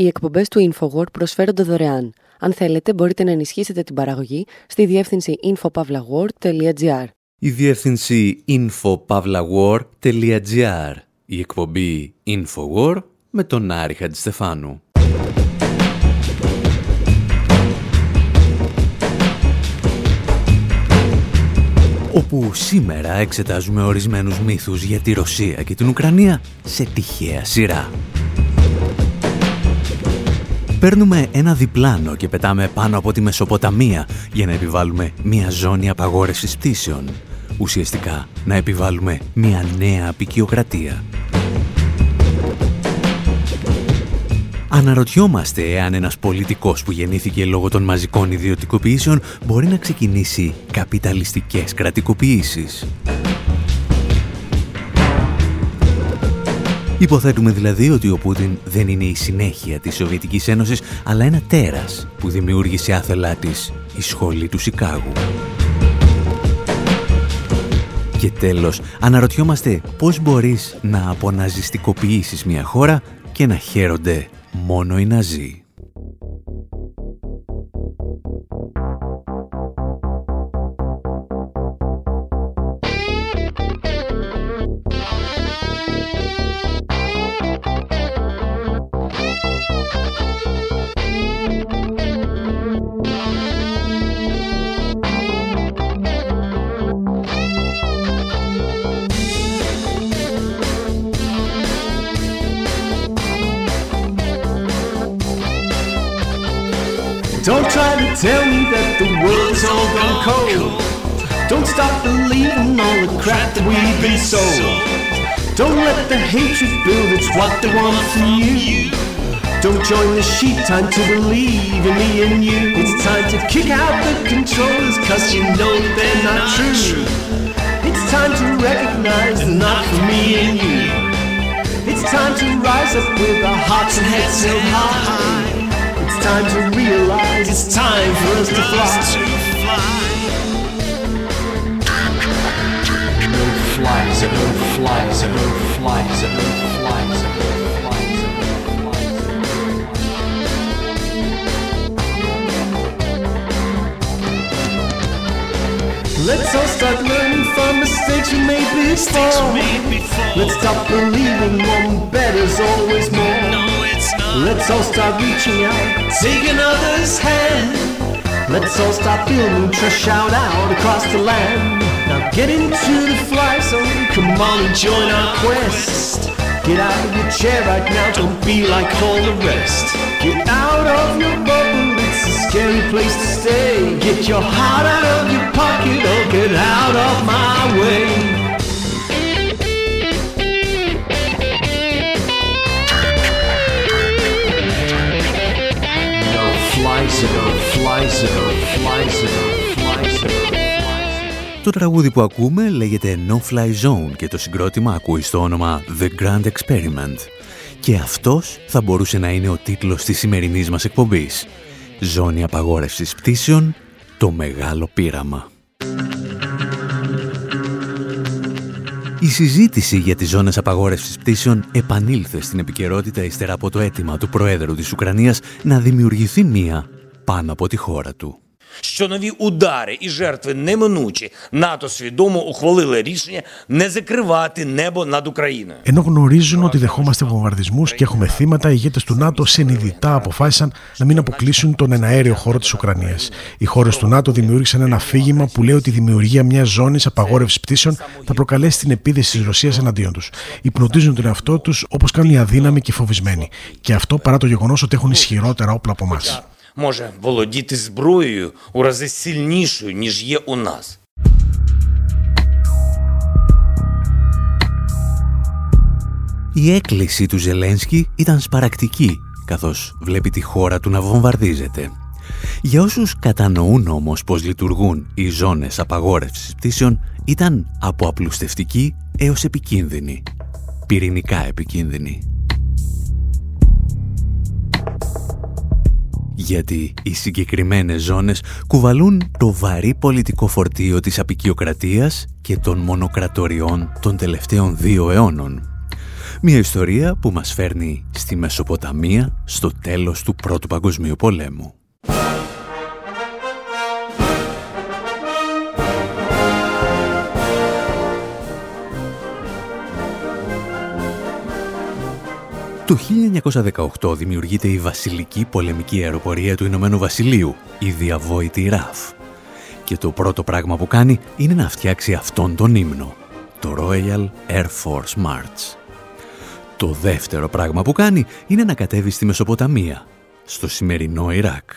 Οι εκπομπές του InfoWord προσφέρονται δωρεάν. Αν θέλετε, μπορείτε να ενισχύσετε την παραγωγή στη διεύθυνση infopavlagor.gr. Η διεύθυνση infopavlagor.gr. Η εκπομπή InfoWord με τον Άρη Χατζηστεφάνου. όπου σήμερα εξετάζουμε ορισμένους μύθους για τη Ρωσία και την Ουκρανία σε τυχαία σειρά. Παίρνουμε ένα διπλάνο και πετάμε πάνω από τη Μεσοποταμία για να επιβάλλουμε μια ζώνη απαγόρευσης πτήσεων. Ουσιαστικά να επιβάλλουμε μια νέα απεικιοκρατία. Αναρωτιόμαστε εάν ένας πολιτικός που γεννήθηκε λόγω των μαζικών ιδιωτικοποιήσεων μπορεί να ξεκινήσει καπιταλιστικές κρατικοποιήσεις. Υποθέτουμε δηλαδή ότι ο Πούτιν δεν είναι η συνέχεια της Σοβιετικής Ένωσης, αλλά ένα τέρας που δημιούργησε άθελά της η σχολή του Σικάγου. Και τέλος, αναρωτιόμαστε πώς μπορείς να αποναζιστικοποιήσεις μια χώρα και να χαίρονται μόνο οι Ναζί. Try to tell me that the world's all gone cold. Don't stop believing all the crap that we've been sold. Don't let the hatred build, it's what they want from you. Don't join the sheep, time to believe in me and you. It's time to kick out the controllers, cause you know they're not true. It's time to recognize they're not for me and you. It's time to rise up with our hearts and heads held high. It's time to realize it's time for us to fly. No flies, no flies, no flies, no flies, no flies. Let's all start learning from mistakes we made before. Let's stop believing one better's always more. Let's all start reaching out, taking others' hand. Let's all start building trash out out across the land. Now get into the fly zone, come on and join our quest. Get out of your chair right now, don't be like all the rest. Get out of your bubble, it's a scary place to stay. Get your heart out of your pocket, or get out of my way. Το τραγούδι που ακούμε λέγεται No Fly Zone και το συγκρότημα ακούει στο όνομα The Grand Experiment. Και αυτός θα μπορούσε να είναι ο τίτλος της σημερινής μας εκπομπής. Ζώνη απαγόρευσης πτήσεων, το μεγάλο πείραμα. Η συζήτηση για τις ζώνες απαγόρευσης πτήσεων επανήλθε στην επικαιρότητα ύστερα από το αίτημα του Προέδρου της Ουκρανίας να δημιουργηθεί μία πάνω από τη χώρα του. що нові удари і жертви неминучі, НАТО свідомо ухвалили рішення не закривати небо над Україною. Ενώ γνωρίζουν ότι δεχόμαστε βομβαρδισμού και έχουμε θύματα, οι ηγέτε του ΝΑΤΟ συνειδητά αποφάσισαν να μην αποκλείσουν τον εναέριο χώρο τη Ουκρανία. Οι χώρε του ΝΑΤΟ δημιούργησαν ένα αφήγημα που λέει ότι η δημιουργία μια ζώνη απαγόρευση πτήσεων θα προκαλέσει την επίδεση τη Ρωσία εναντίον του. Υπνοτίζουν τον εαυτό του όπω κάνουν οι αδύναμοι και οι φοβισμένοι. Και αυτό παρά το γεγονό ότι έχουν ισχυρότερα όπλα από εμά. Може володіти зброєю у рази сильнішою, ніж є у нас. Η έκκληση του Ζελένσκι ήταν σπαρακτική, καθώς βλέπει τη χώρα του να βομβαρδίζεται. Για όσους κατανοούν όμως πώς λειτουργούν οι ζώνες απαγόρευσης πτήσεων, ήταν από απλουστευτική έως επικίνδυνη. Πυρηνικά επικίνδυνη. Γιατί οι συγκεκριμένες ζώνες κουβαλούν το βαρύ πολιτικό φορτίο της απεικιοκρατίας και των μονοκρατοριών των τελευταίων δύο αιώνων. Μια ιστορία που μας φέρνει στη Μεσοποταμία στο τέλος του Πρώτου Παγκοσμίου Πολέμου. Το 1918 δημιουργείται η βασιλική πολεμική αεροπορία του Ηνωμένου Βασιλείου, η διαβόητη RAF. Και το πρώτο πράγμα που κάνει είναι να φτιάξει αυτόν τον ύμνο, το Royal Air Force March. Το δεύτερο πράγμα που κάνει είναι να κατέβει στη Μεσοποταμία, στο σημερινό Ιράκ.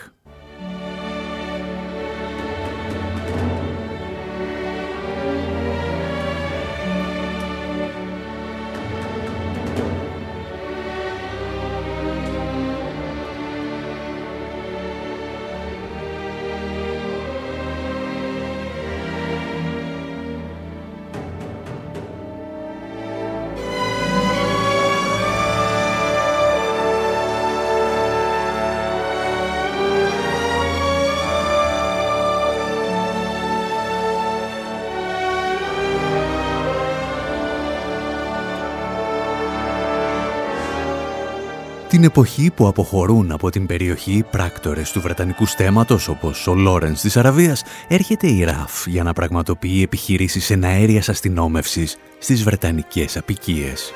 Την εποχή που αποχωρούν από την περιοχή πράκτορες του Βρετανικού στέματος όπως ο Λόρενς της Αραβίας έρχεται η ΡΑΦ για να πραγματοποιεί επιχειρήσεις εναέριας αστυνόμευσης στις Βρετανικές απικίες.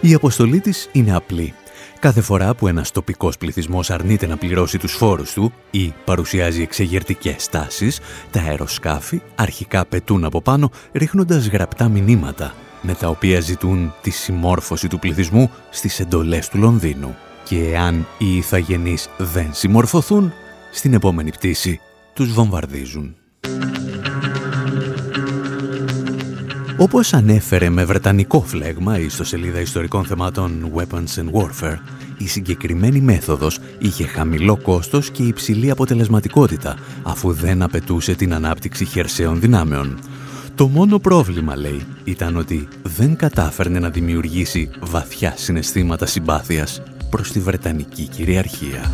Η αποστολή της είναι απλή. Κάθε φορά που ένας τοπικός πληθυσμός αρνείται να πληρώσει τους φόρους του ή παρουσιάζει εξεγερτικές τάσεις, τα αεροσκάφη αρχικά πετούν από πάνω ρίχνοντας γραπτά μηνύματα με τα οποία ζητούν τη συμμόρφωση του πληθυσμού στις εντολές του Λονδίνου. Και εάν οι ηθαγενείς δεν συμμορφωθούν, στην επόμενη πτήση τους βομβαρδίζουν. Όπως ανέφερε με βρετανικό φλέγμα η ιστοσελίδα ιστορικών θεμάτων Weapons and Warfare, η συγκεκριμένη μέθοδος είχε χαμηλό κόστος και υψηλή αποτελεσματικότητα, αφού δεν απαιτούσε την ανάπτυξη χερσαίων δυνάμεων. Το μόνο πρόβλημα, λέει, ήταν ότι δεν κατάφερνε να δημιουργήσει βαθιά συναισθήματα συμπάθειας προς τη Βρετανική κυριαρχία.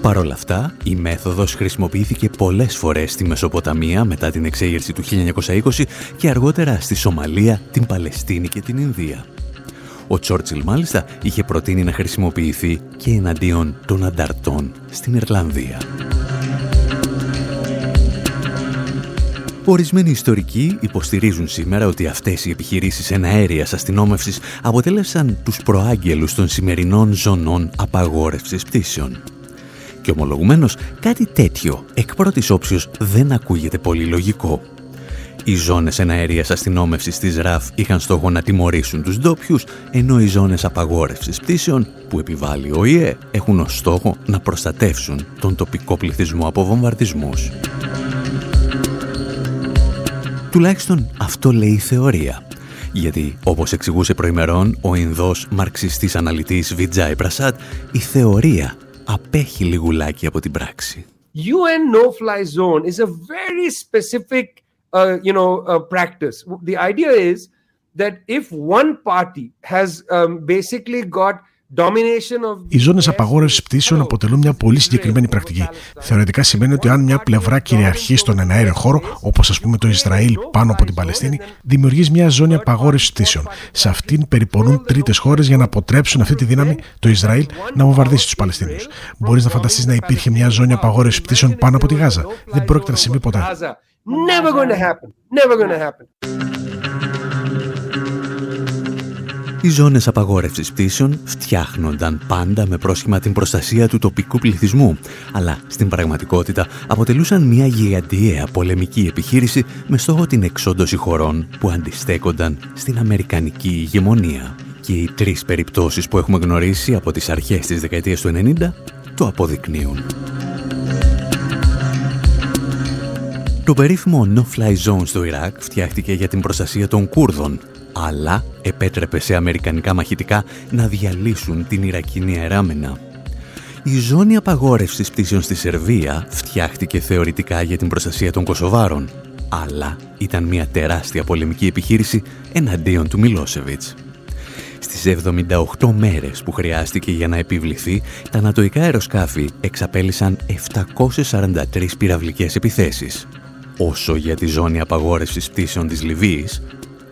Παρ' όλα αυτά, η μέθοδος χρησιμοποιήθηκε πολλές φορές στη Μεσοποταμία μετά την εξέγερση του 1920 και αργότερα στη Σομαλία, την Παλαιστίνη και την Ινδία. Ο Τσόρτσιλ μάλιστα είχε προτείνει να χρησιμοποιηθεί και εναντίον των ανταρτών στην Ιρλανδία. Ορισμένοι ιστορικοί υποστηρίζουν σήμερα ότι αυτές οι επιχειρήσεις εναέριας αστυνόμευσης αποτέλεσαν τους προάγγελους των σημερινών ζωνών απαγόρευσης πτήσεων. Και ομολογουμένως κάτι τέτοιο εκ πρώτης όψεως δεν ακούγεται πολύ λογικό. Οι ζώνες εναέριας αστυνόμευσης της ΡΑΦ είχαν στόχο να τιμωρήσουν τους ντόπιους, ενώ οι ζώνες απαγόρευσης πτήσεων που επιβάλλει ο ΙΕ έχουν ως στόχο να προστατεύσουν τον τοπικό πληθυσμό από βομβαρδισμούς. Τουλάχιστον αυτό λέει η θεωρία. Γιατί, όπως εξηγούσε προημερών ο Ινδός μαρξιστής αναλυτής Βιτζάι Πρασάτ, η θεωρία απέχει λιγουλάκι από την πράξη. UN no-fly zone is a very specific, uh, you know, uh, practice. The idea is that if one party has um, basically got οι ζώνες απαγόρευσης πτήσεων αποτελούν μια πολύ συγκεκριμένη πρακτική. Θεωρητικά σημαίνει ότι αν μια πλευρά κυριαρχεί στον εναέριο χώρο, όπως ας πούμε το Ισραήλ πάνω από την Παλαιστίνη, δημιουργείς μια ζώνη απαγόρευσης πτήσεων. Σε αυτήν περιπονούν τρίτες χώρες για να αποτρέψουν αυτή τη δύναμη, το Ισραήλ, να βομβαρδίσει τους Παλαιστίνιους. Μπορείς να φανταστείς να υπήρχε μια ζώνη απαγόρευσης πτήσεων πάνω από τη Γάζα. Δεν πρόκειται να συμβεί ποτέ. Never going to happen. Never going to happen. Οι ζώνες απαγόρευσης πτήσεων φτιάχνονταν πάντα με πρόσχημα την προστασία του τοπικού πληθυσμού, αλλά στην πραγματικότητα αποτελούσαν μια γιγαντιαία πολεμική επιχείρηση με στόχο την εξόντωση χωρών που αντιστέκονταν στην Αμερικανική ηγεμονία. Και οι τρεις περιπτώσεις που έχουμε γνωρίσει από τις αρχές της δεκαετίας του 90 το αποδεικνύουν. Το περίφημο No-Fly Zone στο Ιράκ φτιάχτηκε για την προστασία των Κούρδων, αλλά επέτρεπε σε αμερικανικά μαχητικά να διαλύσουν την Ιρακινή αεράμενα. Η ζώνη απαγόρευσης πτήσεων στη Σερβία φτιάχτηκε θεωρητικά για την προστασία των Κωσοβάρων, αλλά ήταν μια τεράστια πολεμική επιχείρηση εναντίον του Μιλόσεβιτς. Στις 78 μέρες που χρειάστηκε για να επιβληθεί, τα ανατοϊκά αεροσκάφη εξαπέλυσαν 743 πυραυλικές επιθέσεις. όσο για τη ζώνη απαγόρευσης πτήσεων της Λιβύης,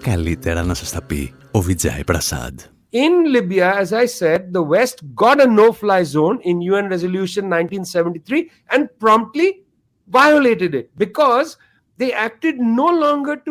καλύτερα να σας τα πει ο Βιτζάι Πρασάντ. In Libya, as I said, the West got a no-fly zone in UN Resolution 1973 and promptly violated it because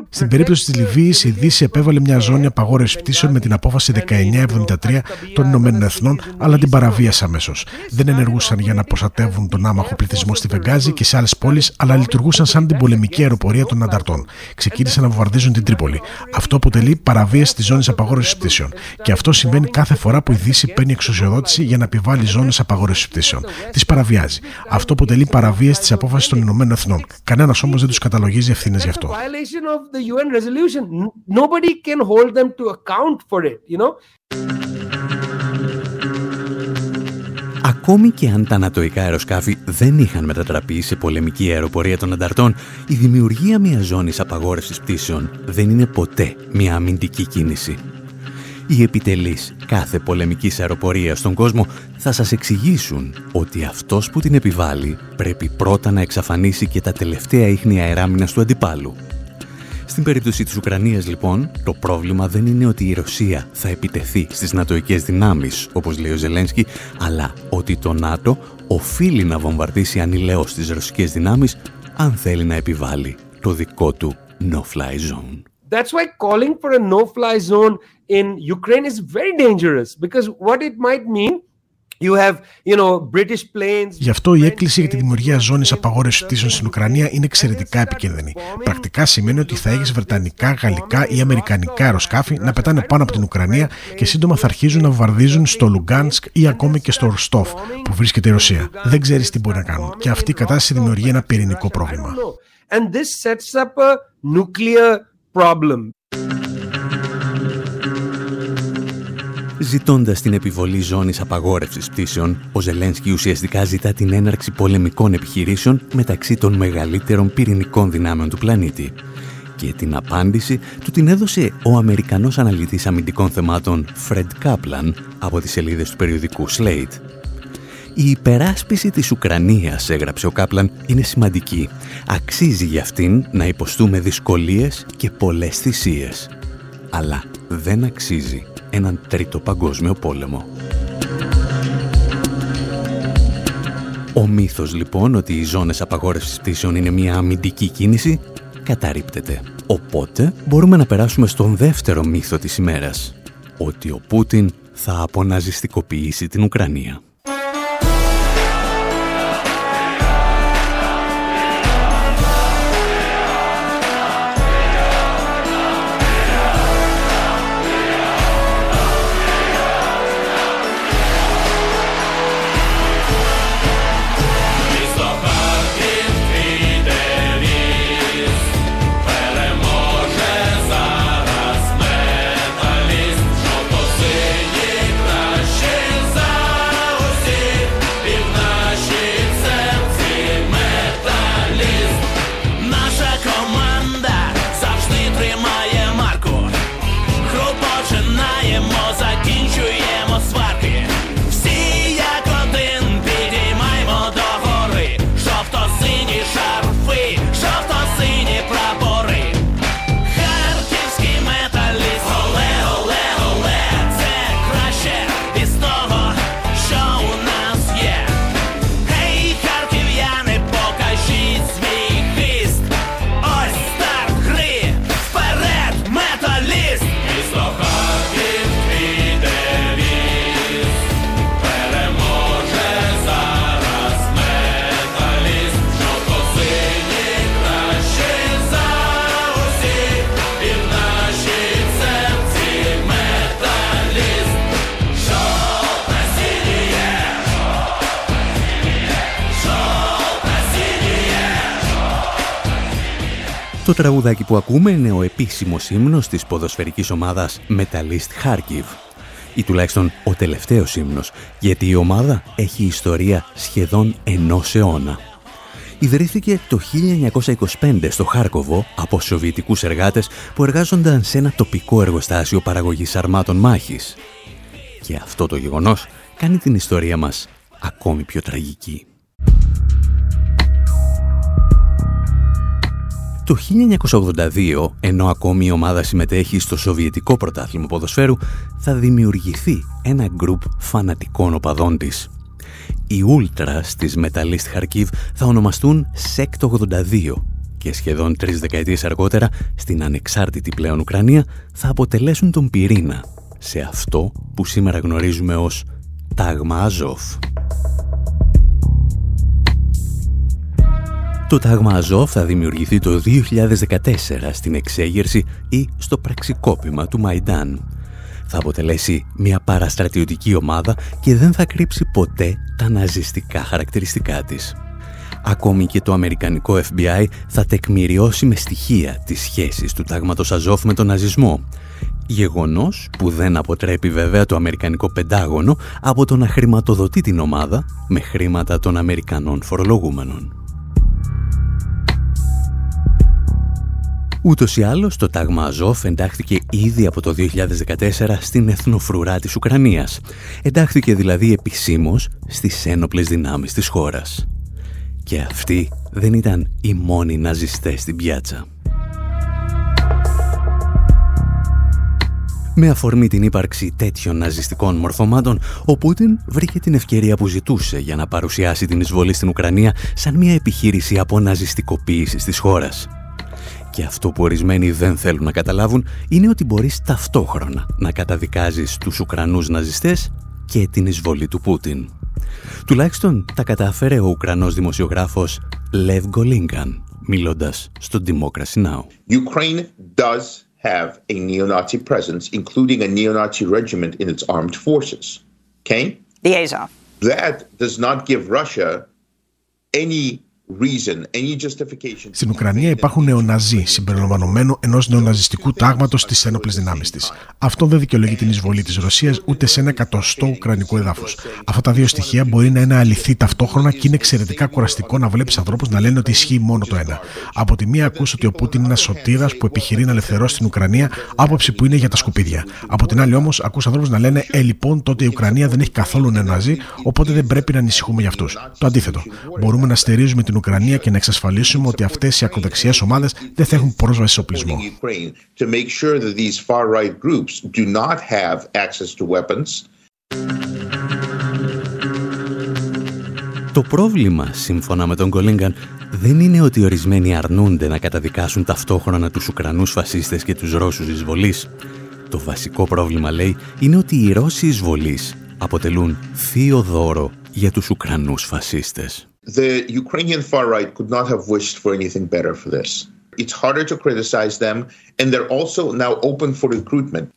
Στην περίπτωση της Λιβύης, η Δύση επέβαλε μια ζώνη απαγόρευσης πτήσεων με την απόφαση 1973 των Ηνωμένων Εθνών, αλλά την παραβίασε αμέσως. Δεν ενεργούσαν για να προστατεύουν τον άμαχο πληθυσμό στη Βεγγάζη και σε άλλες πόλεις, αλλά λειτουργούσαν σαν την πολεμική αεροπορία των ανταρτών. Ξεκίνησαν να βομβαρδίζουν την Τρίπολη. Αυτό αποτελεί παραβίαση της ζώνης απαγόρευσης πτήσεων. Και αυτό συμβαίνει κάθε φορά που η Δύση παίρνει εξουσιοδότηση για να επιβάλλει ζώνες απαγόρευσης πτήσεων. Τι παραβιάζει. Αυτό αποτελεί παραβίαση της απόφασης των Ηνωμένων Εθνών. Κανένας όμως δεν τους καταλογίζει αναλογίζει ευθύνες γι' αυτό. Ακόμη και αν τα ανατοϊκά αεροσκάφη δεν είχαν μετατραπεί σε πολεμική αεροπορία των ανταρτών, η δημιουργία μιας ζώνης απαγόρευσης πτήσεων δεν είναι ποτέ μια αμυντική κίνηση. Οι επιτελείς κάθε πολεμικής αεροπορίας στον κόσμο θα σας εξηγήσουν ότι αυτός που την επιβάλλει πρέπει πρώτα να εξαφανίσει και τα τελευταία ίχνη αεράμινας του αντιπάλου. Στην περίπτωση της Ουκρανίας λοιπόν, το πρόβλημα δεν είναι ότι η Ρωσία θα επιτεθεί στις νατοικές δυνάμεις, όπως λέει ο Ζελένσκι, αλλά ότι το ΝΑΤΟ οφείλει να βομβαρδίσει ανηλαιώς τις ρωσικές δυνάμεις αν θέλει να επιβάλλει το δικό του no-fly zone. That's why calling for a no-fly zone in Ukraine is very dangerous because what it might mean You have, you know, British planes, Γι' αυτό η έκκληση για τη δημιουργία ζώνης απαγόρευσης πτήσεων στην Ουκρανία είναι εξαιρετικά επικίνδυνη. Πρακτικά σημαίνει ότι θα έχεις βρετανικά, γαλλικά ή αμερικανικά αεροσκάφη να πετάνε πάνω από την Ουκρανία και σύντομα θα αρχίζουν να βομβαρδίζουν στο Λουγκάνσκ ή ακόμη και στο Ροστόφ που βρίσκεται η Ρωσία. Δεν ξέρεις τι μπορεί να κάνουν. Και αυτή η κατάσταση δημιουργεί ένα πυρηνικό πρόβλημα. And this sets up a nuclear problem. Ζητώντας την επιβολή ζώνης απαγόρευσης πτήσεων, ο Ζελένσκι ουσιαστικά ζητά την έναρξη πολεμικών επιχειρήσεων μεταξύ των μεγαλύτερων πυρηνικών δυνάμεων του πλανήτη. Και την απάντηση του την έδωσε ο Αμερικανός αναλυτής αμυντικών θεμάτων Fred Kaplan από τις σελίδες του περιοδικού Slate. Η υπεράσπιση της Ουκρανίας, έγραψε ο Κάπλαν, είναι σημαντική. Αξίζει για αυτήν να υποστούμε δυσκολίες και πολλές θυσίες. Αλλά δεν αξίζει έναν τρίτο παγκόσμιο πόλεμο. Ο μύθος λοιπόν ότι οι ζώνες απαγόρευσης πτήσεων είναι μια αμυντική κίνηση καταρρύπτεται. Οπότε μπορούμε να περάσουμε στον δεύτερο μύθο της ημέρας. Ότι ο Πούτιν θα αποναζιστικοποιήσει την Ουκρανία. Το τραγουδάκι που ακούμε είναι ο επίσημος ύμνος της ποδοσφαιρικής ομάδας Metalist Kharkiv ή τουλάχιστον ο τελευταίος ύμνος, γιατί η ομάδα έχει ιστορία σχεδόν ενός αιώνα. Ιδρύθηκε το 1925 στο Χάρκοβο από σοβιετικούς εργάτες που εργάζονταν σε ένα τοπικό εργοστάσιο παραγωγής αρμάτων μάχης. Και αυτό το γεγονός κάνει την ιστορία μας ακόμη πιο τραγική. Το 1982, ενώ ακόμη η ομάδα συμμετέχει στο Σοβιετικό Πρωτάθλημα Ποδοσφαίρου, θα δημιουργηθεί ένα γκρουπ φανατικών οπαδών της. Οι Ούλτρας της Μεταλίστ Χαρκίβ θα ονομαστούν ΣΕΚΤ 82 και σχεδόν τρεις δεκαετίες αργότερα στην ανεξάρτητη πλέον Ουκρανία θα αποτελέσουν τον πυρήνα σε αυτό που σήμερα γνωρίζουμε ως Τάγμα Αζόφ. Το Τάγμα Αζόφ θα δημιουργηθεί το 2014 στην εξέγερση ή στο πραξικόπημα του Μαϊντάν. Θα αποτελέσει μια παραστρατιωτική ομάδα και δεν θα κρύψει ποτέ τα ναζιστικά χαρακτηριστικά της. Ακόμη και το Αμερικανικό FBI θα τεκμηριώσει με στοιχεία τις σχέσεις του τάγματος Αζόφ με τον ναζισμό. Γεγονός που δεν αποτρέπει βέβαια το Αμερικανικό Πεντάγωνο από το να χρηματοδοτεί την ομάδα με χρήματα των Αμερικανών φορολογούμενων. Ούτως ή άλλως, το τάγμα Αζόφ εντάχθηκε ήδη από το 2014 στην εθνοφρουρά της Ουκρανίας. Εντάχθηκε δηλαδή επισήμως στις ένοπλες δυνάμεις της χώρας. Και αυτοί δεν ήταν οι μόνοι ναζιστές στην πιάτσα. Με αφορμή την ύπαρξη τέτοιων ναζιστικών μορφωμάτων, ο Πούτιν βρήκε την ευκαιρία που ζητούσε για να παρουσιάσει την εισβολή στην Ουκρανία σαν μια επιχείρηση αποναζιστικοποίησης της χώρας. Και αυτό που ορισμένοι δεν θέλουν να καταλάβουν είναι ότι μπορείς ταυτόχρονα να καταδικάζεις τους Ουκρανούς ναζιστές και την εισβολή του Πούτιν. Τουλάχιστον τα κατάφερε ο Ουκρανός δημοσιογράφος Λεβ Γκολίνγκαν, μιλώντας στο Democracy Now! Ukraine does have a neo-Nazi presence, including a neo-Nazi regiment in its armed forces. Okay? The Azov. That does not give Russia any Στην Ουκρανία υπάρχουν νεοναζί, συμπεριλαμβανομένου ενός νεοναζιστικού τάγματος στι ένοπλε δυνάμεις της. Αυτό δεν δικαιολογεί την εισβολή της Ρωσίας ούτε σε ένα εκατοστό ουκρανικό εδάφο. Αυτά τα δύο στοιχεία μπορεί να είναι αληθή ταυτόχρονα και είναι εξαιρετικά κουραστικό να βλέπεις ανθρώπους να λένε ότι ισχύει μόνο το ένα. Από τη μία ακούς ότι ο Πούτιν είναι ένας σωτήρας που επιχειρεί να ελευθερώσει την Ουκρανία, άποψη που είναι για τα σκουπίδια. Από την άλλη όμως ακούς ανθρώπους να λένε Ε, λοιπόν, τότε η Ουκρανία δεν έχει καθόλου νεοναζί, οπότε δεν πρέπει να ανησυχούμε για αυτούς. Το αντίθετο. Μπορούμε να στερίζουμε την Ουκρανία και να εξασφαλίσουμε ότι αυτές οι ακροδεξιές ομάδες δεν θα έχουν πρόσβαση σε οπλισμό. Το πρόβλημα, σύμφωνα με τον Κολίνγκαν, δεν είναι ότι ορισμένοι αρνούνται να καταδικάσουν ταυτόχρονα τους Ουκρανούς φασίστες και τους Ρώσους εισβολείς. Το βασικό πρόβλημα, λέει, είναι ότι οι Ρώσοι εισβολείς αποτελούν θείο δώρο για τους Ουκρανούς φασίστες. The Ukrainian far right could not have wished for anything better for this. It's harder to criticize them, and they're also now open for recruitment.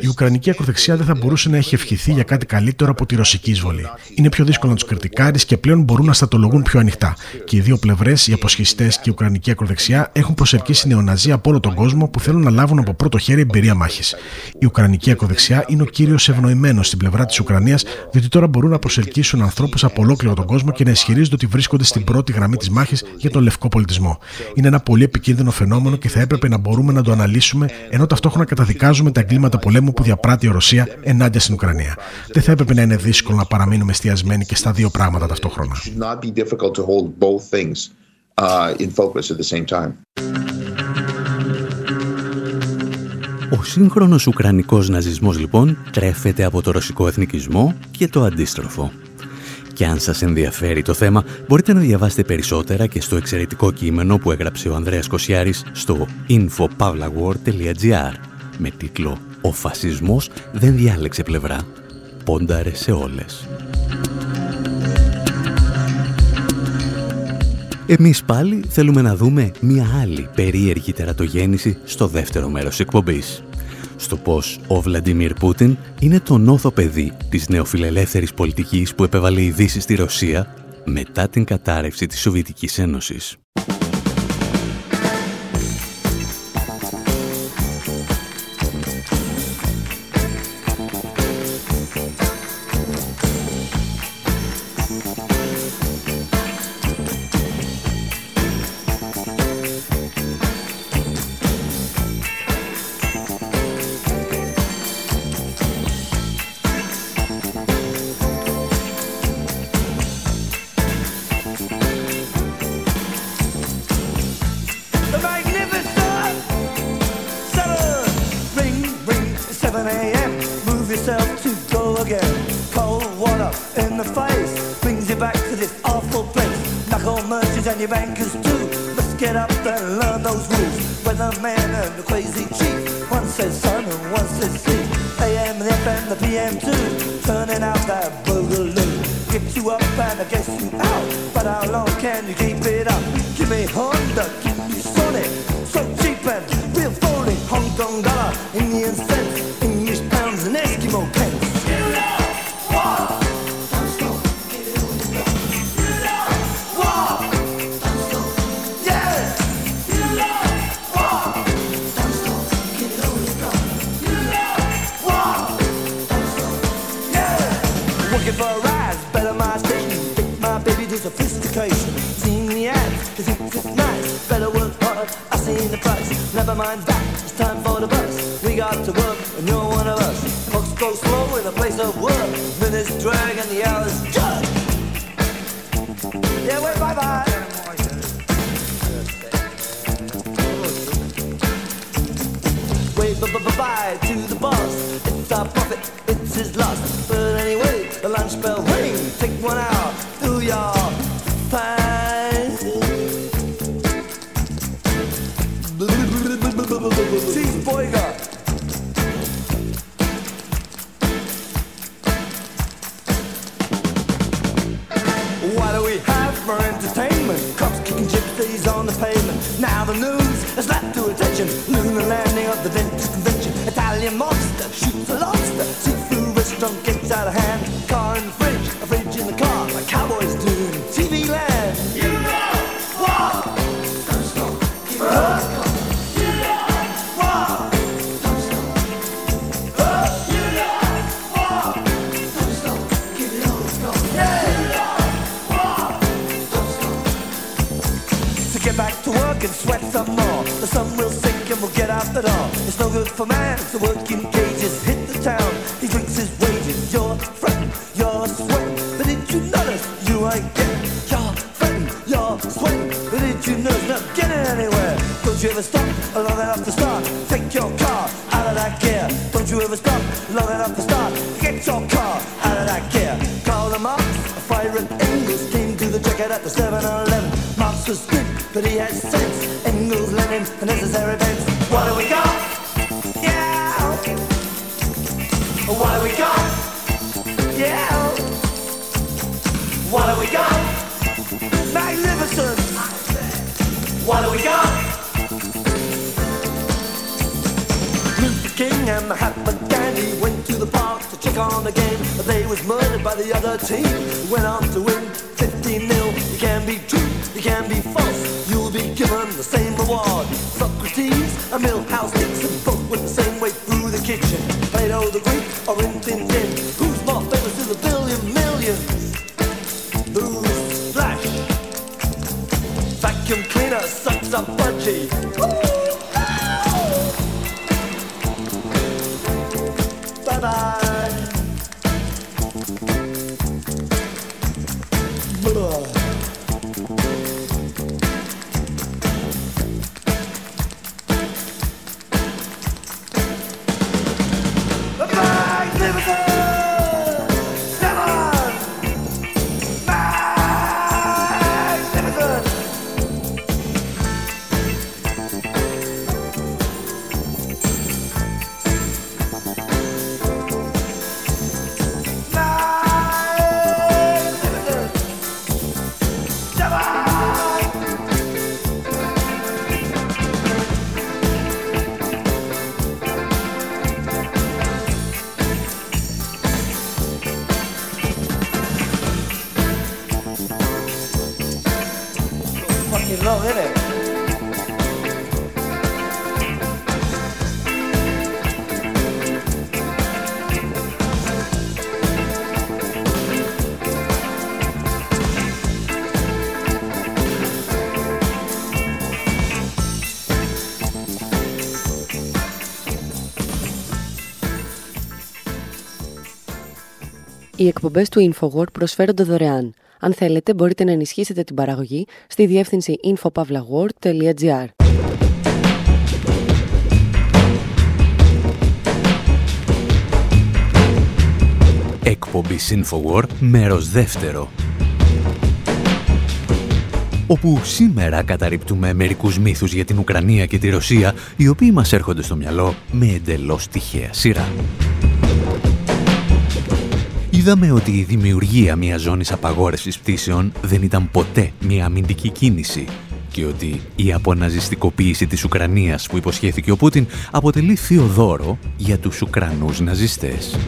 Η Ουκρανική ακροδεξιά δεν θα μπορούσε να έχει ευχηθεί για κάτι καλύτερο από τη ρωσική εισβολή. Είναι πιο δύσκολο να τους κριτικάρεις και πλέον μπορούν να στατολογούν πιο ανοιχτά. Και οι δύο πλευρές, οι αποσχιστές και η Ουκρανική ακροδεξιά, έχουν προσελκύσει νεοναζί από όλο τον κόσμο που θέλουν να λάβουν από πρώτο χέρι εμπειρία μάχης. Η Ουκρανική ακροδεξιά είναι ο κύριος ευνοημένος στην πλευρά της Ουκρανίας, διότι τώρα μπορούν να προσελκύσουν ανθρώπους από ολόκληρο τον κόσμο και να ισχυρίζονται ότι βρίσκονται στην πρώτη γραμμή της μάχης για τον λευκό πολιτισμό. Είναι ένα πολύ επικίνδυνο φαινόμενο και θα έπρεπε να μπορούμε να το αναλύσουμε ενώ ταυτόχρονα καταδικάζουμε τα εγκλήματα πολέμου που διαπράττει η Ρωσία ενάντια στην Ουκρανία. Δεν θα έπρεπε να είναι δύσκολο να παραμείνουμε εστιασμένοι και στα δύο πράγματα ταυτόχρονα. Ο σύγχρονος Ουκρανικός ναζισμός λοιπόν τρέφεται από το ρωσικό εθνικισμό και το αντίστροφο. Και αν σας ενδιαφέρει το θέμα, μπορείτε να διαβάσετε περισσότερα και στο εξαιρετικό κείμενο που έγραψε ο Ανδρέας Κοσιάρης στο infopavlagor.gr με τίτλο «Ο φασισμός δεν διάλεξε πλευρά, πόνταρε σε όλες». Εμείς πάλι θέλουμε να δούμε μία άλλη περίεργη τερατογέννηση στο δεύτερο μέρος εκπομπής στο πώς ο Βλαντιμίρ Πούτιν είναι το νόθο παιδί της νεοφιλελεύθερης πολιτικής που επέβαλε η Δύση στη Ρωσία μετά την κατάρρευση της Σοβιετικής Ένωσης. Sophistication. Seeing the ads, cause it's nice. Better work hard, I seen the price. Never mind that, it's time for the bus. We got to work, and you're one of us. Folks go slow in a place of work. Minutes drag and the hours judge. Yeah, wait, bye bye. Wait, bye bye bye to the boss. It's our profit, it's his loss. But anyway, the lunch bell ring. Take one out, ain't getting? You're fretting, you're sweating. But did you notice not getting anywhere? Don't you ever stop long enough to start? Take your car out of that gear. Don't you ever stop long enough to start? Get your car out of that gear. Call them up, a fire and Engels came to the jacket at the 7-Eleven. Marx was King and Mahatma Gandhi went to the park to check on the game. But they was murdered by the other team. Went on to win 15 nil. You can be true, you can be false. You'll be given the same reward. Socrates and Milhouse Dixon both went the same way through the kitchen. Plato the Greek or Rin Tin Tin. Who's more famous is the billion millions? Who's Flash? Vacuum cleaner sucks up budgie. Οι εκπομπές του InfoWord προσφέρονται δωρεάν. Αν θέλετε, μπορείτε να ενισχύσετε την παραγωγή στη διεύθυνση infopavlagor.gr. Εκπομπή InfoWord, μέρος δεύτερο. Όπου σήμερα καταρρύπτουμε μερικούς μύθους για την Ουκρανία και τη Ρωσία, οι οποίοι μας έρχονται στο μυαλό με εντελώς τυχαία σειρά. Είδαμε ότι η δημιουργία μιας ζώνης απαγόρευσης πτήσεων δεν ήταν ποτέ μια αμυντική κίνηση και ότι η αποναζιστικοποίηση της Ουκρανίας που υποσχέθηκε ο Πούτιν αποτελεί θείο δώρο για τους Ουκρανούς ναζιστές.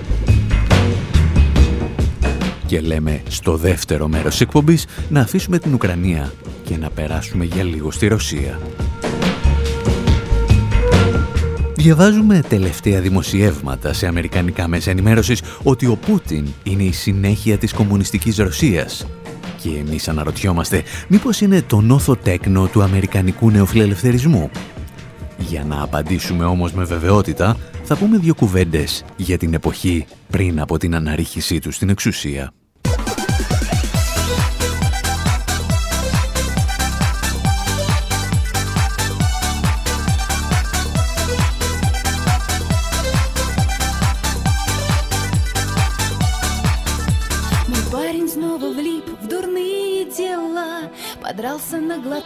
Και λέμε στο δεύτερο μέρος της εκπομπής να αφήσουμε την Ουκρανία και να περάσουμε για λίγο στη Ρωσία. Διαβάζουμε τελευταία δημοσιεύματα σε αμερικανικά μέσα ενημέρωσης ότι ο Πούτιν είναι η συνέχεια της κομμουνιστικής Ρωσίας. Και εμείς αναρωτιόμαστε μήπως είναι το νόθο τέκνο του αμερικανικού νεοφιλελευθερισμού; Για να απαντήσουμε όμως με βεβαιότητα, θα πούμε δύο κουβέντες για την εποχή πριν από την αναρρίχησή του στην εξουσία.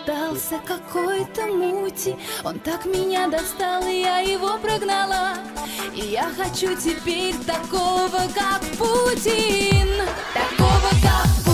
Наглотался какой-то мути. Он так меня достал, и я его прогнала. И я хочу теперь такого, как Путин. Такого, как Путин,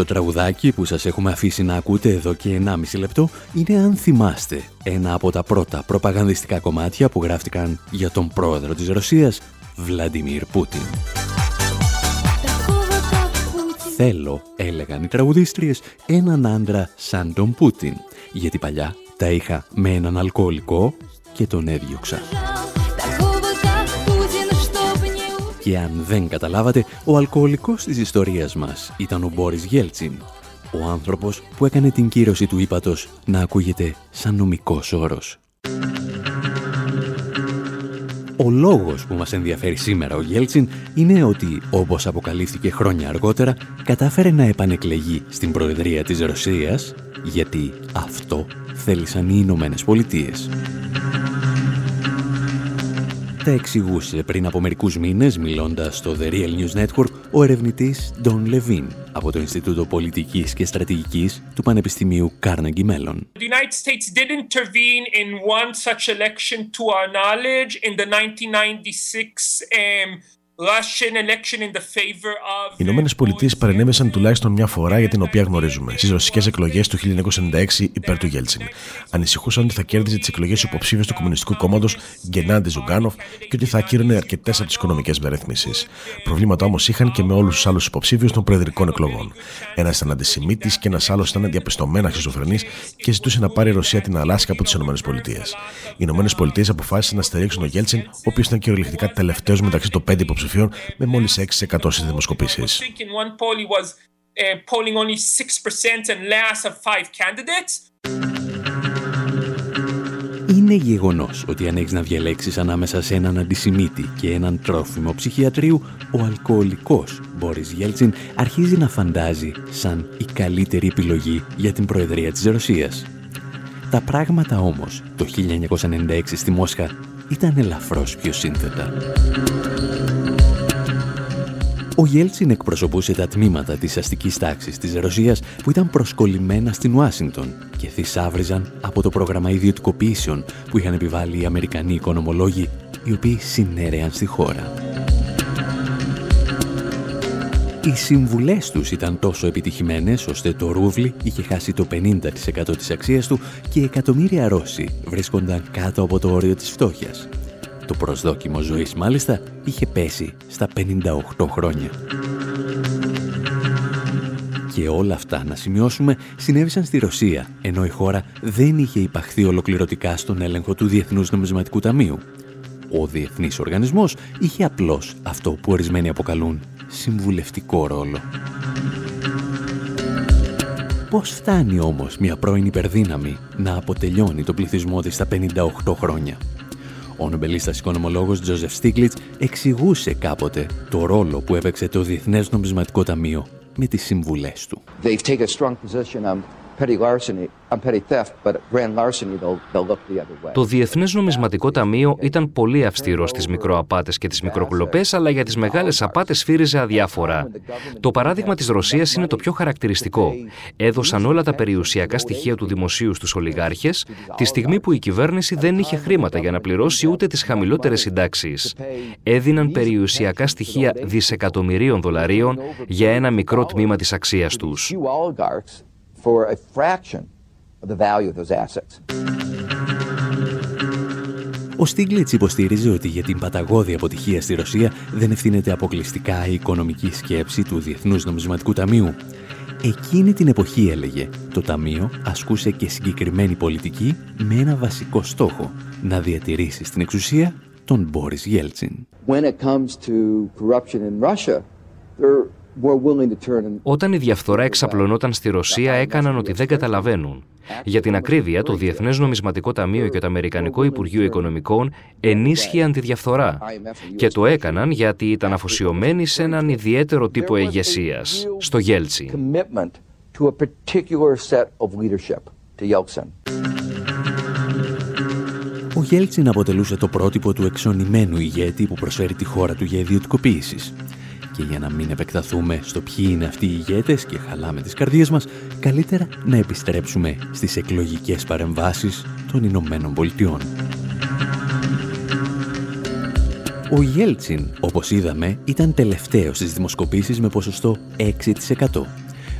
το τραγουδάκι που σας έχουμε αφήσει να ακούτε εδώ και 1,5 λεπτό είναι αν θυμάστε ένα από τα πρώτα προπαγανδιστικά κομμάτια που γράφτηκαν για τον πρόεδρο της Ρωσίας, Βλαντιμίρ Πούτιν. Θέλω, έλεγαν οι τραγουδίστριες, έναν άντρα σαν τον Πούτιν, γιατί παλιά τα είχα με έναν αλκοολικό και τον έδιωξα. Και αν δεν καταλάβατε, ο αλκοολικός της ιστορίας μας ήταν ο Μπόρις Γέλτσιν, ο άνθρωπος που έκανε την κύρωση του ύπατος να ακούγεται σαν νομικός όρος. Ο λόγος που μας ενδιαφέρει σήμερα ο Γέλτσιν είναι ότι, όπως αποκαλύφθηκε χρόνια αργότερα, κατάφερε να επανεκλεγεί στην Προεδρία της Ρωσίας, γιατί αυτό θέλησαν οι Ηνωμένες Πολιτείες. Τα εξηγούσε πριν από μερικούς μήνες, μιλώντας στο The Real News Network, ο ερευνητής Don Levin από το Ινστιτούτο Πολιτικής και Στρατηγικής του Πανεπιστημίου Carnegie Mellon. The United States did intervene in one such election to our knowledge in the 1996 um, Russian election in the favor of. Οι Ηνωμένες Πολιτείες παρενέβησαν τουλάχιστον μια φορά για την οποία γνωρίζουμε, στις ρωσικές εκλογές του 1996 υπέρ του Γέλτσιν. Ανησυχούσαν ότι θα κέρδιζε τις εκλογές υποψήφιος του Κομμουνιστικού Κόμματος Γκενάντι Ζιουγκάνοφ και ότι θα ακύρωνε αρκετές από τις οικονομικές μεταρρυθμίσεις. Προβλήματα όμως είχαν και με όλους τους άλλους υποψήφιους των προεδρικών εκλογών. Ένας ήταν αντισημίτης και ένας άλλος ήταν διαπιστωμένα σχιζοφρενής και ζητούσε να πάρει η Ρωσία την Αλάσκα από τις ΗΠΑ. Οι ΗΠΑ αποφάσισαν να στηρίξουν τον Γέλτσιν, ο οποίος ήταν κυριολεκτικά τελευταίος μεταξύ των πέντε υποψηφίων με μόλις 6% στις δημοσκοπήσεις. I think in one poll he was uh, polling only 6% and last of five candidates. Είναι γεγονός ότι αν έχεις να διαλέξεις ανάμεσα σε έναν αντισημίτη και έναν τρόφιμο ψυχιατρίου, ο αλκοολικός Μπόρις Γέλτσιν αρχίζει να φαντάζει σαν η καλύτερη επιλογή για την Προεδρία της Ρωσίας. Τα πράγματα όμως το 1996 στη Μόσχα ήταν ελαφρώς πιο σύνθετα. Ο Γέλτσιν εκπροσωπούσε τα τμήματα της αστικής τάξης της Ρωσίας που ήταν προσκολλημένα στην Ουάσιγκτον και θησάβριζαν από το πρόγραμμα ιδιωτικοποιήσεων που είχαν επιβάλει οι Αμερικανοί οικονομολόγοι οι οποίοι συνέρεαν στη χώρα. Οι συμβουλές τους ήταν τόσο επιτυχημένες ώστε το ρούβλι είχε χάσει το 50% της αξίας του και εκατομμύρια Ρώσοι βρίσκονταν κάτω από το όριο της φτώχειας. Το προσδόκιμο ζωής μάλιστα είχε πέσει στα 58 χρόνια. Και όλα αυτά, να σημειώσουμε, συνέβησαν στη Ρωσία, ενώ η χώρα δεν είχε υπαχθεί ολοκληρωτικά στον έλεγχο του Διεθνούς Νομισματικού Ταμείου. Ο Διεθνής Οργανισμός είχε απλώς αυτό που ορισμένοι αποκαλούν συμβουλευτικό ρόλο. Πώς φτάνει όμως μια πρώην υπερδύναμη να αποτελειώνει το πληθυσμό της στα 58 χρόνια; Ο νομπελίστας οικονομολόγος Τζόζεφ Στίγκλιτς εξηγούσε κάποτε το ρόλο που έπαιξε το Διεθνές Νομισματικό Ταμείο με τις συμβουλές του. They've taken a strong position on petty larceny, on petty theft, but grand larceny they'll, they'll look the other way. Το Διεθνές Νομισματικό Ταμείο ήταν πολύ αυστηρό στις μικροαπάτες και τις μικροκλοπές, αλλά για τις μεγάλες απάτες σφύριζε αδιάφορα. Το παράδειγμα της Ρωσίας είναι το πιο χαρακτηριστικό. Έδωσαν όλα τα περιουσιακά στοιχεία του δημοσίου στους ολιγάρχες, τη στιγμή που η κυβέρνηση δεν είχε χρήματα για να πληρώσει ούτε τις χαμηλότερες συντάξεις. Έδιναν περιουσιακά στοιχεία δισεκατομμυρίων δολαρίων για ένα μικρό τμήμα της αξίας τους. Few oligarchs for a fraction of the value of those assets. Ο Στίγκλιτς υποστήριζε ότι για την παταγώδη αποτυχία στη Ρωσία δεν ευθύνεται αποκλειστικά η οικονομική σκέψη του Διεθνούς Νομισματικού Ταμείου. Εκείνη την εποχή, έλεγε, το Ταμείο ασκούσε και συγκεκριμένη πολιτική με ένα βασικό στόχο, να διατηρήσει στην εξουσία τον Μπόρις Γέλτσιν. When it comes to corruption in Russia, they're more willing to turn and Όταν η διαφθορά εξαπλωνόταν στη Ρωσία έκαναν ότι δεν καταλαβαίνουν. Για την ακρίβεια, το Διεθνές Νομισματικό Ταμείο και το Αμερικανικό Υπουργείο Οικονομικών ενίσχυαν τη διαφθορά. Και το έκαναν γιατί ήταν αφοσιωμένοι σε έναν ιδιαίτερο τύπο ηγεσίας, στο Γέλτσι. commitment to a particular set of leadership, to Yeltsin. Ο Γέλτσιν αποτελούσε το πρότυπο του εξονημένου ηγέτη που προσφέρει τη χώρα του για ιδιωτικοποίησης. Και για να μην επεκταθούμε στο ποιοι είναι αυτοί οι ηγέτες και χαλάμε τις καρδιές μας, καλύτερα να επιστρέψουμε στις εκλογικές παρεμβάσεις των Ηνωμένων Πολιτειών. Ο Γέλτσιν, όπως είδαμε, ήταν τελευταίος στις δημοσκοπήσεις με ποσοστό 6%.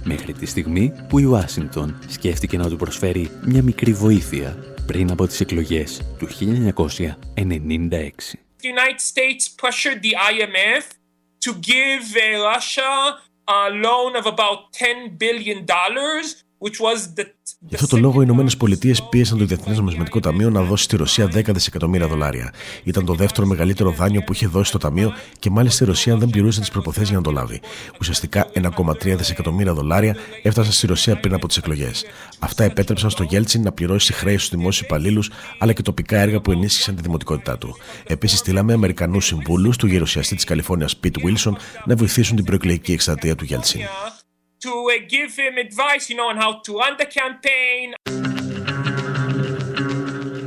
Μέχρι τη στιγμή που η Ουάσιγκτον σκέφτηκε να του προσφέρει μια μικρή βοήθεια πριν από τις εκλογές του 1996. The United States pressured the IMF to give Russia a loan of about 10 billion dollars, which was the Γι' αυτό το λόγο οι Ηνωμένες Πολιτείες πίεσαν το Διεθνές Νομισματικό Ταμείο να δώσει στη Ρωσία 10 δισεκατομμύρια δολάρια. Ήταν το δεύτερο μεγαλύτερο δάνειο που είχε δώσει το Ταμείο και μάλιστα η Ρωσία δεν πληρούσε τις προποθέσει για να το λάβει. Ουσιαστικά 1,3 δισεκατομμύρια δολάρια έφτασαν στη Ρωσία πριν από τις εκλογές. Αυτά επέτρεψαν στο Γέλτσιν να πληρώσει χρέη στους δημόσιους υπαλλήλους αλλά και τοπικά έργα που ενίσχυσαν τη δημοτικότητά του. Επίσης, στείλαμε Αμερικανούς συμβούλους του γερουσιαστή της Καλιφόρνιας Πιτ Βίλσον να βοηθήσουν την προεκλογική εκστρατεία του Γέλτσιν. To uh, give him advice, you know, on how to run the campaign.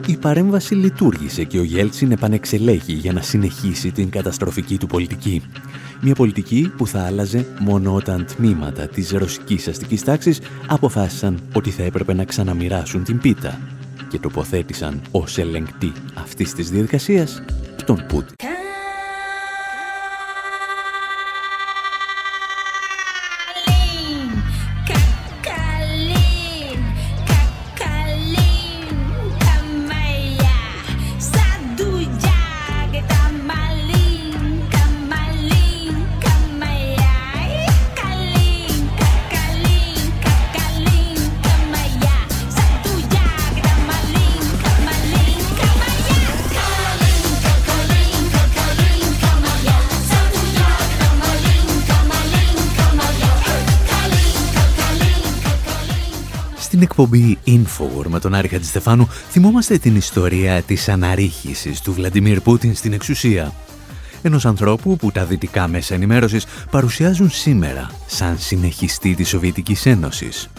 Η παρέμβαση λειτουργήσε και ο Γέλτσιν επανεξελέγει για να συνεχίσει την καταστροφική του πολιτική. Μια πολιτική που θα άλλαζε μόνο όταν τμήματα της ρωσικής αστικής τάξης αποφάσισαν ότι θα έπρεπε να ξαναμοιράσουν την πίτα και τοποθέτησαν ως ελεγκτή αυτής της διαδικασίας τον Πούτιν. Στην εκπομπή Infowar με τον Άρη Χατζηστεφάνου θυμόμαστε την ιστορία της αναρρίχησης του Βλαντιμίρ Πούτιν στην εξουσία. Ενός ανθρώπου που τα δυτικά μέσα ενημέρωσης παρουσιάζουν σήμερα σαν συνεχιστή της Σοβιετικής Ένωσης.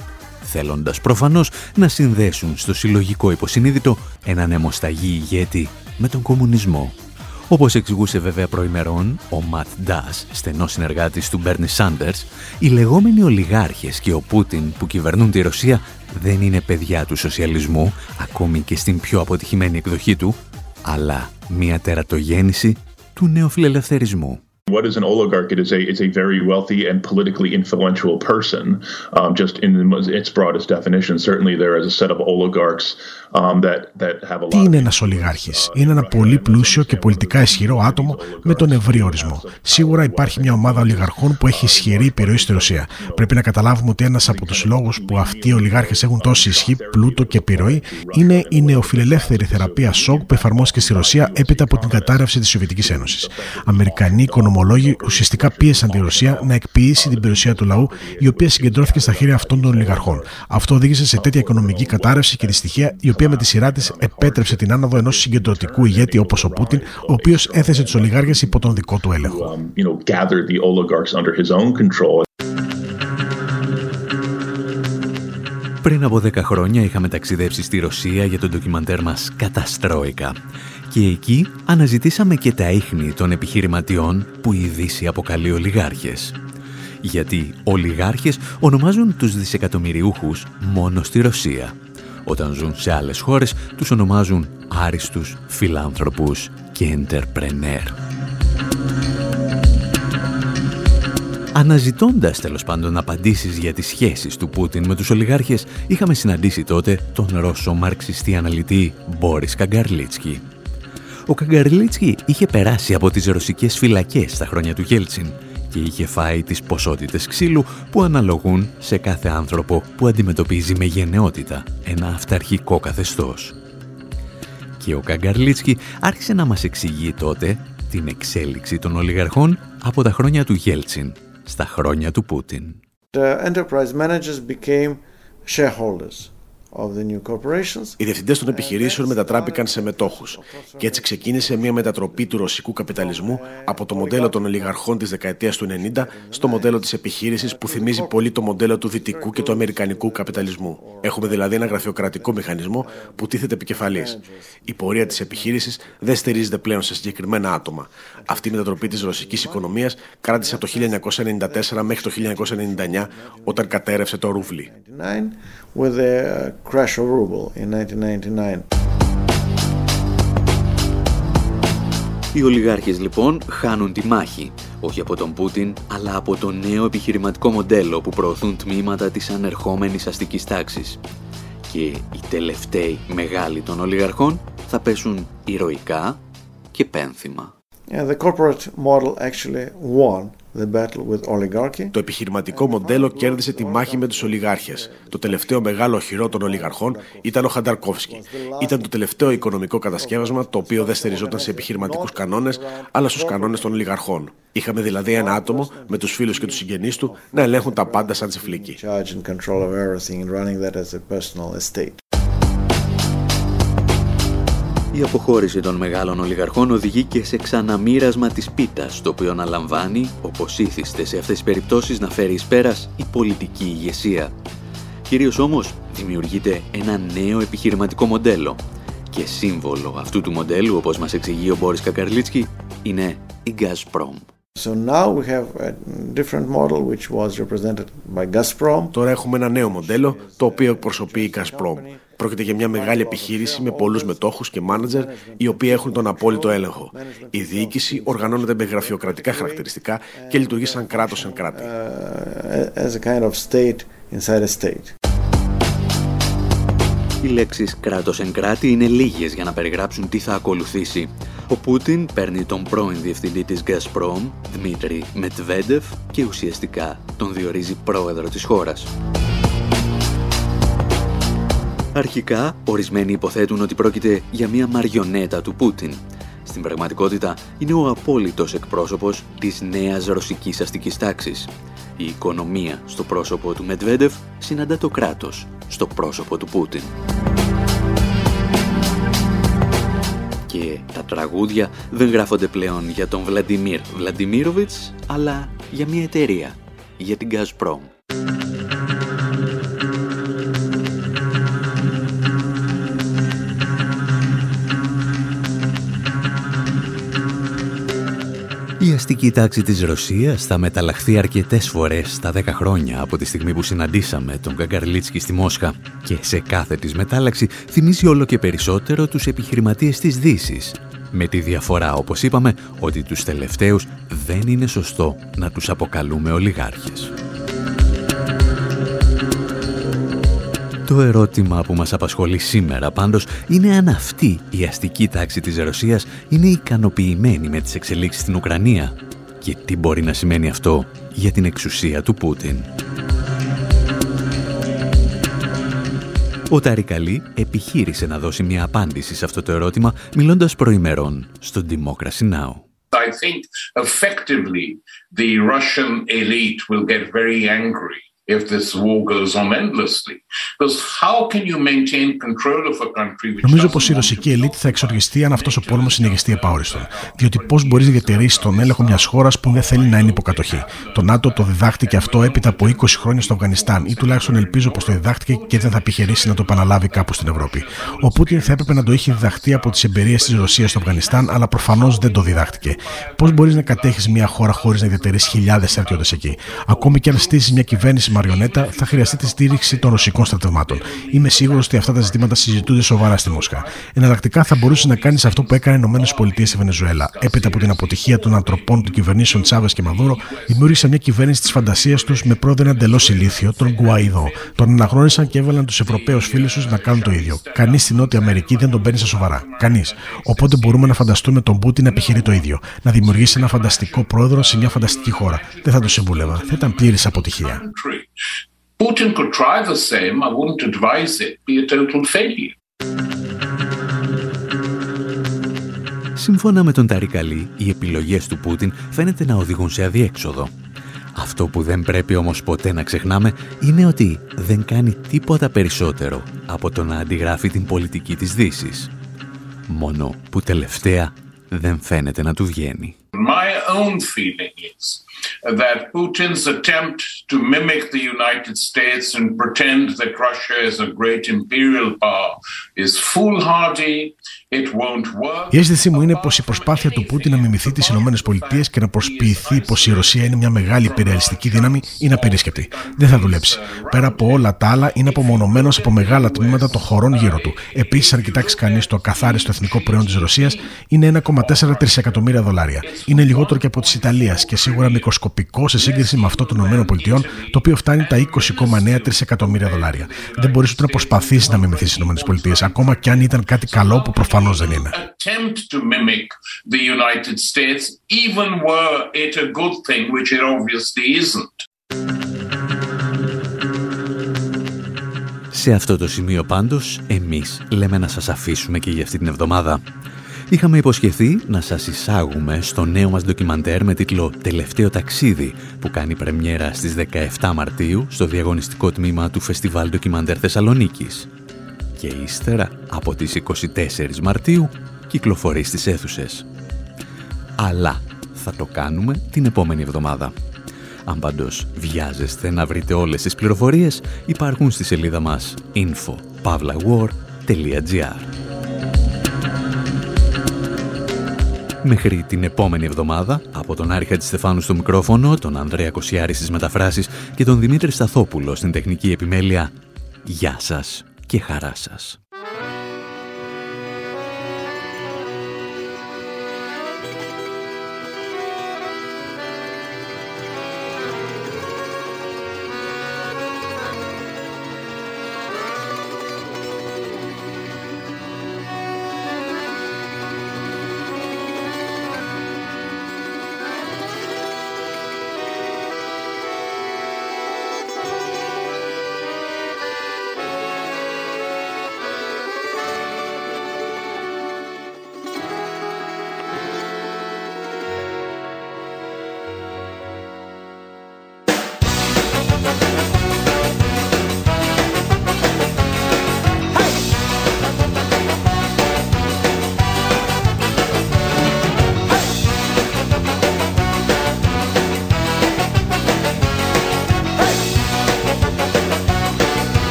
Θέλοντας προφανώς να συνδέσουν στο συλλογικό υποσυνείδητο έναν αιμοσταγή ηγέτη με τον κομμουνισμό. Όπως εξηγούσε βέβαια προημερών ο Ματ Ντάς, στενός συνεργάτης του Μπέρνι Σάντερς, οι λεγόμενοι ολιγάρχες και ο Πούτιν που κυβερνούν τη Ρωσία δεν είναι παιδιά του σοσιαλισμού, ακόμη και στην πιο αποτυχημένη εκδοχή του, αλλά μια τερατογέννηση του νεοφιλελευθερισμού. What is an oligarch? It is a it's a very wealthy and politically influential person, um, just in its broadest definition. Certainly, there is a set of oligarchs um, that that have a lot. Τι είναι ένας ολιγάρχης, Είναι ένα πολύ πλούσιο και πολιτικά ισχυρό άτομο με τον ευρύ ορισμό. Σίγουρα υπάρχει μια ομάδα ολιγαρχών που έχει ισχυρή επιρροή στη Ρωσία. Πρέπει να καταλάβουμε ότι ένας από τους λόγους που αυτοί οι ολιγάρχες έχουν τόση ισχύ, πλούτο και επιρροή είναι η νεοφιλελεύθερη θεραπεία σοκ που εφαρμόστηκε στη Ρωσία έπειτα από την κατάρρευση της Σοβιετικής Ένωσης. Αμερικανοί οικονομολόγοι ουσιαστικά πίεσαν τη Ρωσία να εκποιήσει την περιουσία του λαού, η οποία συγκεντρώθηκε στα χέρια αυτών των ολιγαρχών. Αυτό οδήγησε σε τέτοια οικονομική κατάρρευση και δυστυχία, η οποία με τη σειρά της επέτρεψε την άνοδο ενός συγκεντρωτικού ηγέτη όπως ο Πούτιν, ο οποίος έθεσε τους ολιγάρχες υπό τον δικό του έλεγχο. Um, you know, gathered the oligarchs under his own control. Πριν από 10 χρόνια είχαμε ταξιδέψει στη Ρωσία για το ντοκιμαντέρ μας «Καταστρόικα» και εκεί αναζητήσαμε και τα ίχνη των επιχειρηματιών που η Δύση αποκαλεί ολιγάρχες. Γιατί ολιγάρχες ονομάζουν τους δισεκατομμυριούχους μόνο στη Ρωσία. Όταν ζουν σε άλλες χώρες τους ονομάζουν άριστους φιλάνθρωπους και εντερπρενέρ. Αναζητώντας τέλος πάντων απαντήσεις για τις σχέσεις του Πούτιν με τους ολιγάρχες, είχαμε συναντήσει τότε τον Ρώσο μαρξιστή αναλυτή Μπόρις Καγκαρλίτσκι. Ο Καγκαρλίτσκι είχε περάσει από τις ρωσικές φυλακές στα χρόνια του Γέλτσιν και είχε φάει τις ποσότητες ξύλου που αναλογούν σε κάθε άνθρωπο που αντιμετωπίζει με γενναιότητα ένα αυταρχικό καθεστώς. Και ο Καγκαρλίτσκι άρχισε να μας εξηγεί τότε την εξέλιξη των ολιγαρχών από τα χρόνια του Γέλτσιν στα χρόνια του Πούτιν. The enterprise managers became shareholders. Οι διευθυντές των επιχειρήσεων μετατράπηκαν σε μετόχους και έτσι ξεκίνησε μια μετατροπή του ρωσικού καπιταλισμού από το μοντέλο των ολιγαρχών της δεκαετίας του 90 στο μοντέλο της επιχείρησης που θυμίζει πολύ το μοντέλο του δυτικού και του αμερικανικού καπιταλισμού. Έχουμε δηλαδή ένα γραφειοκρατικό μηχανισμό που τίθεται επικεφαλής. Η πορεία της επιχείρησης δεν στηρίζεται πλέον σε συγκεκριμένα άτομα. Αυτή η μετατροπή της ρωσικής οικονομίας κράτησε από το 1994 μέχρι το 1999 όταν κατέρευσε το ρούβλι with the crash of ruble in 1999. Οι ολιγάρχες λοιπόν χάνουν τη μάχη, όχι από τον Πούτιν, αλλά από το νέο επιχειρηματικό μοντέλο που προωθούν τμήματα της ανερχόμενης αστικής τάξης. Και οι τελευταίοι μεγάλοι των ολιγαρχών θα πέσουν ηρωικά και πένθυμα. Yeah, the corporate model actually won το επιχειρηματικό μοντέλο κέρδισε τη μάχη με τους ολιγάρχες. Το τελευταίο μεγάλο οχυρό των ολιγαρχών ήταν ο Χανταρκόφσκι. Ήταν το τελευταίο οικονομικό κατασκεύασμα το οποίο δεν στεριζόταν σε επιχειρηματικούς κανόνες, αλλά στους κανόνες των ολιγαρχών. Είχαμε δηλαδή ένα άτομο με τους φίλους και τους συγγενείς του να ελέγχουν τα πάντα σαν τσιφλίκι. Η αποχώρηση των μεγάλων ολιγαρχών οδηγεί και σε ξαναμοίρασμα της πίτας, το οποίο αναλαμβάνει, όπως ήθιστε σε αυτές τις περιπτώσεις, να φέρει εις πέρας η πολιτική ηγεσία. Κυρίως όμως δημιουργείται ένα νέο επιχειρηματικό μοντέλο και σύμβολο αυτού του μοντέλου, όπως μας εξηγεί ο Μπόρις Κακαρλίτσκι, είναι η Gazprom. So now we have a different model which was represented by Gazprom. Τώρα έχουμε ένα νέο μοντέλο το οποίο εκπροσωπεί η Gazprom. Πρόκειται για μια μεγάλη επιχείρηση με πολλούς μετόχους και μάνατζερ οι οποίοι έχουν τον απόλυτο έλεγχο. Η διοίκηση οργανώνεται με γραφειοκρατικά χαρακτηριστικά και λειτουργεί σαν κράτος εν κράτη. Οι λέξεις κράτος εν κράτη είναι λίγες για να περιγράψουν τι θα ακολουθήσει. Ο Πούτιν παίρνει τον πρώην διευθυντή της Gazprom, Δημήτρη Μετβέντεφ, και ουσιαστικά τον διορίζει πρόεδρο της χώρας. Αρχικά, ορισμένοι υποθέτουν ότι πρόκειται για μια μαριονέτα του Πούτιν. Στην πραγματικότητα, είναι ο απόλυτος εκπρόσωπος της νέας ρωσικής αστικής τάξης. Η οικονομία στο πρόσωπο του Μετβέντεφ συναντά το κράτος στο πρόσωπο του Πούτιν. Και τα τραγούδια δεν γράφονται πλέον για τον Βλαντιμίρ Βλαντιμίροβιτς, αλλά για μια εταιρεία, για την Gazprom. Η αστική τάξη της Ρωσίας θα μεταλλαχθεί αρκετές φορές στα 10 χρόνια από τη στιγμή που συναντήσαμε τον Καγκαρλίτσκι στη Μόσχα και σε κάθε της μετάλλαξη θυμίζει όλο και περισσότερο τους επιχειρηματίες της δύσης Με τη διαφορά, όπως είπαμε, ότι τους τελευταίους δεν είναι σωστό να τους αποκαλούμε ολιγάρχες. Το ερώτημα που μας απασχολεί σήμερα πάντως είναι αν αυτή η αστική τάξη της Ρωσίας είναι ικανοποιημένη με τις εξελίξεις στην Ουκρανία και τι μπορεί να σημαίνει αυτό για την εξουσία του Πούτιν. Ο Ταρικαλή επιχείρησε να δώσει μια απάντηση σε αυτό το ερώτημα μιλώντας προημερών στο Democracy Now! I think effectively the Russian elite will get very angry if this war goes on endlessly. Because how can you maintain control of a country which Νομίζω πως η ρωσική ελίτ θα εξοργιστεί αν αυτός ο πόλεμος συνεχιστεί επαόριστον. Διότι πώς μπορείς να διατηρήσεις τον έλεγχο μιας χώρας που δεν θέλει να είναι υποκατοχή. Το ΝΑΤΟ το διδάχτηκε αυτό έπειτα από 20 χρόνια στο Αφγανιστάν ή τουλάχιστον ελπίζω πως το διδάχτηκε και δεν θα επιχειρήσει να το επαναλάβει κάπου στην Ευρώπη. Ο Πούτιν θα έπρεπε να το είχε διδαχτεί από τις εμπειρίες της Ρωσίας στο Αφγανιστάν, αλλά προφανώς δεν το διδάχτηκε. Πώς μπορείς να κατέχεις μια χώρα χωρίς να διατηρήσεις χιλιάδες στρατιώτε εκεί; Ακόμη και αν στήσεις μια κυβέρνηση μαριονέτα, θα χρειαστεί τη στήριξη των ρωσικών στρατευμάτων. Είμαι σίγουρος ότι αυτά τα ζητήματα συζητούνται σοβαρά στη Μόσχα. Εναλλακτικά θα μπορούσε να κάνεις αυτό που έκανε οι ΗΠΑ στη Βενεζουέλα. Έπειτα από την αποτυχία των ανθρωπών των κυβερνήσεων Τσάβες και Μαδούρο, δημιούργησαν μια κυβέρνηση της φαντασίας τους με πρόεδρο εντελώς ηλίθιο, τον Γκουαϊδό. Τον αναγνώρισαν και έβαλαν τους Ευρωπαίους φίλους τους να κάνουν το ίδιο. Κανείς στην Νότια Αμερική δεν τον παίρνει στα σοβαρά. Κανείς. Οπότε μπορούμε να φανταστούμε τον Πούτιν να επιχειρεί το ίδιο. Να δημιουργήσει ένα φανταστικό πρόεδρο σε μια φανταστική χώρα. Δεν θα το συμβούλευα. Θα ήταν πλήρης αποτυχία. Putin could try the same. I wouldn't advise it be a total failure. Σύμφωνα με τον Ταρικαλή, οι επιλογές του Πούτιν φαίνεται να οδηγούν σε αδιέξοδο. Αυτό που δεν πρέπει όμως ποτέ να ξεχνάμε είναι ότι δεν κάνει τίποτα περισσότερο από το να αντιγράφει την πολιτική της Δύσης. Μόνο που τελευταία δεν φαίνεται να του βγαίνει. My own feeling is that Putin's attempt to mimic the United States and pretend that Russia is a great imperial power is foolhardy. It won't work. Η αίσθησή μου είναι πως η προσπάθεια του Πούτιν να μιμηθεί τις ΗΠΑ και να προσποιηθεί πως η Ρωσία είναι μια μεγάλη υπεριαλιστική δύναμη είναι απερίσκεπτη. Δεν θα δουλέψει. Πέρα από όλα τα άλλα, είναι απομονωμένος από μεγάλα τμήματα των χωρών γύρω του. Επίσης, αν κοιτάξει κανείς το ακαθάριστο εθνικό προϊόν της Ρωσίας, είναι 1,4 τρισεκατομμύρια δολάρια. Είναι λιγότερο και από της Ιταλίας και σίγουρα μικροσκοπικό σε σύγκριση με αυτό των ΗΠΑ, το οποίο φτάνει τα 20,9 τρισεκατομμύρια δολάρια. Δεν μπορεί ούτε να προσπαθήσεις να μιμηθείς τι ΗΠΑ, ακόμα και αν ήταν κάτι καλό που προφανώς δεν είναι. Attempt to mimic the United States, even were it a good thing, which it obviously isn't. Σε αυτό το σημείο πάντως, εμείς λέμε να σας αφήσουμε και για αυτή την εβδομάδα. Είχαμε υποσχεθεί να σας εισάγουμε στο νέο μας ντοκιμαντέρ με τίτλο «Τελευταίο ταξίδι» που κάνει πρεμιέρα στις 17 Μαρτίου στο διαγωνιστικό τμήμα του Φεστιβάλ Ντοκιμαντέρ Θεσσαλονίκης. Και ύστερα, από τις 24 Μαρτίου, κυκλοφορεί στις αίθουσες. Αλλά θα το κάνουμε την επόμενη εβδομάδα. Αν πάντως βιάζεστε να βρείτε όλες τις πληροφορίες, υπάρχουν στη σελίδα μας info.pavlawar.gr Μέχρι την επόμενη εβδομάδα, από τον Άρη Στεφάνου στο μικρόφωνο, τον Ανδρέα Κοσιάρη στις μεταφράσεις και τον Δημήτρη Σταθόπουλο στην τεχνική επιμέλεια, γεια σας και χαρά σας.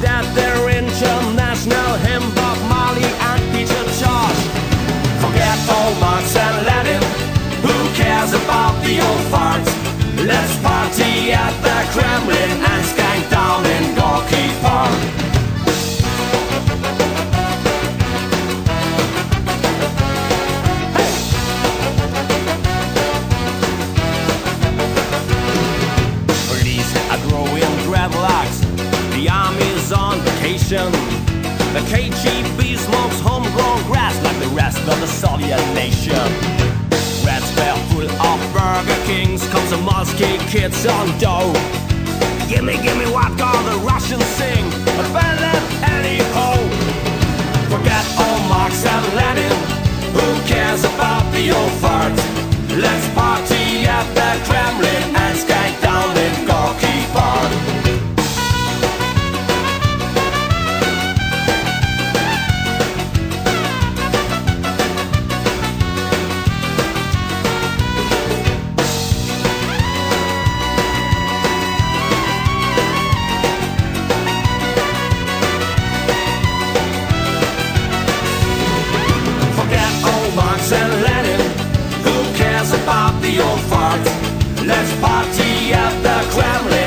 that their international hymn Bob Marley and Peter Tosh. Forget all Marx and Lenin, who cares about the old farts? Let's party at the Kremlin. Kids on dough. Gimme, gimme vodka, the Russians sing, a ballad anyhow. Forget all Marx and Lenin, who cares about the old fart? scrambling.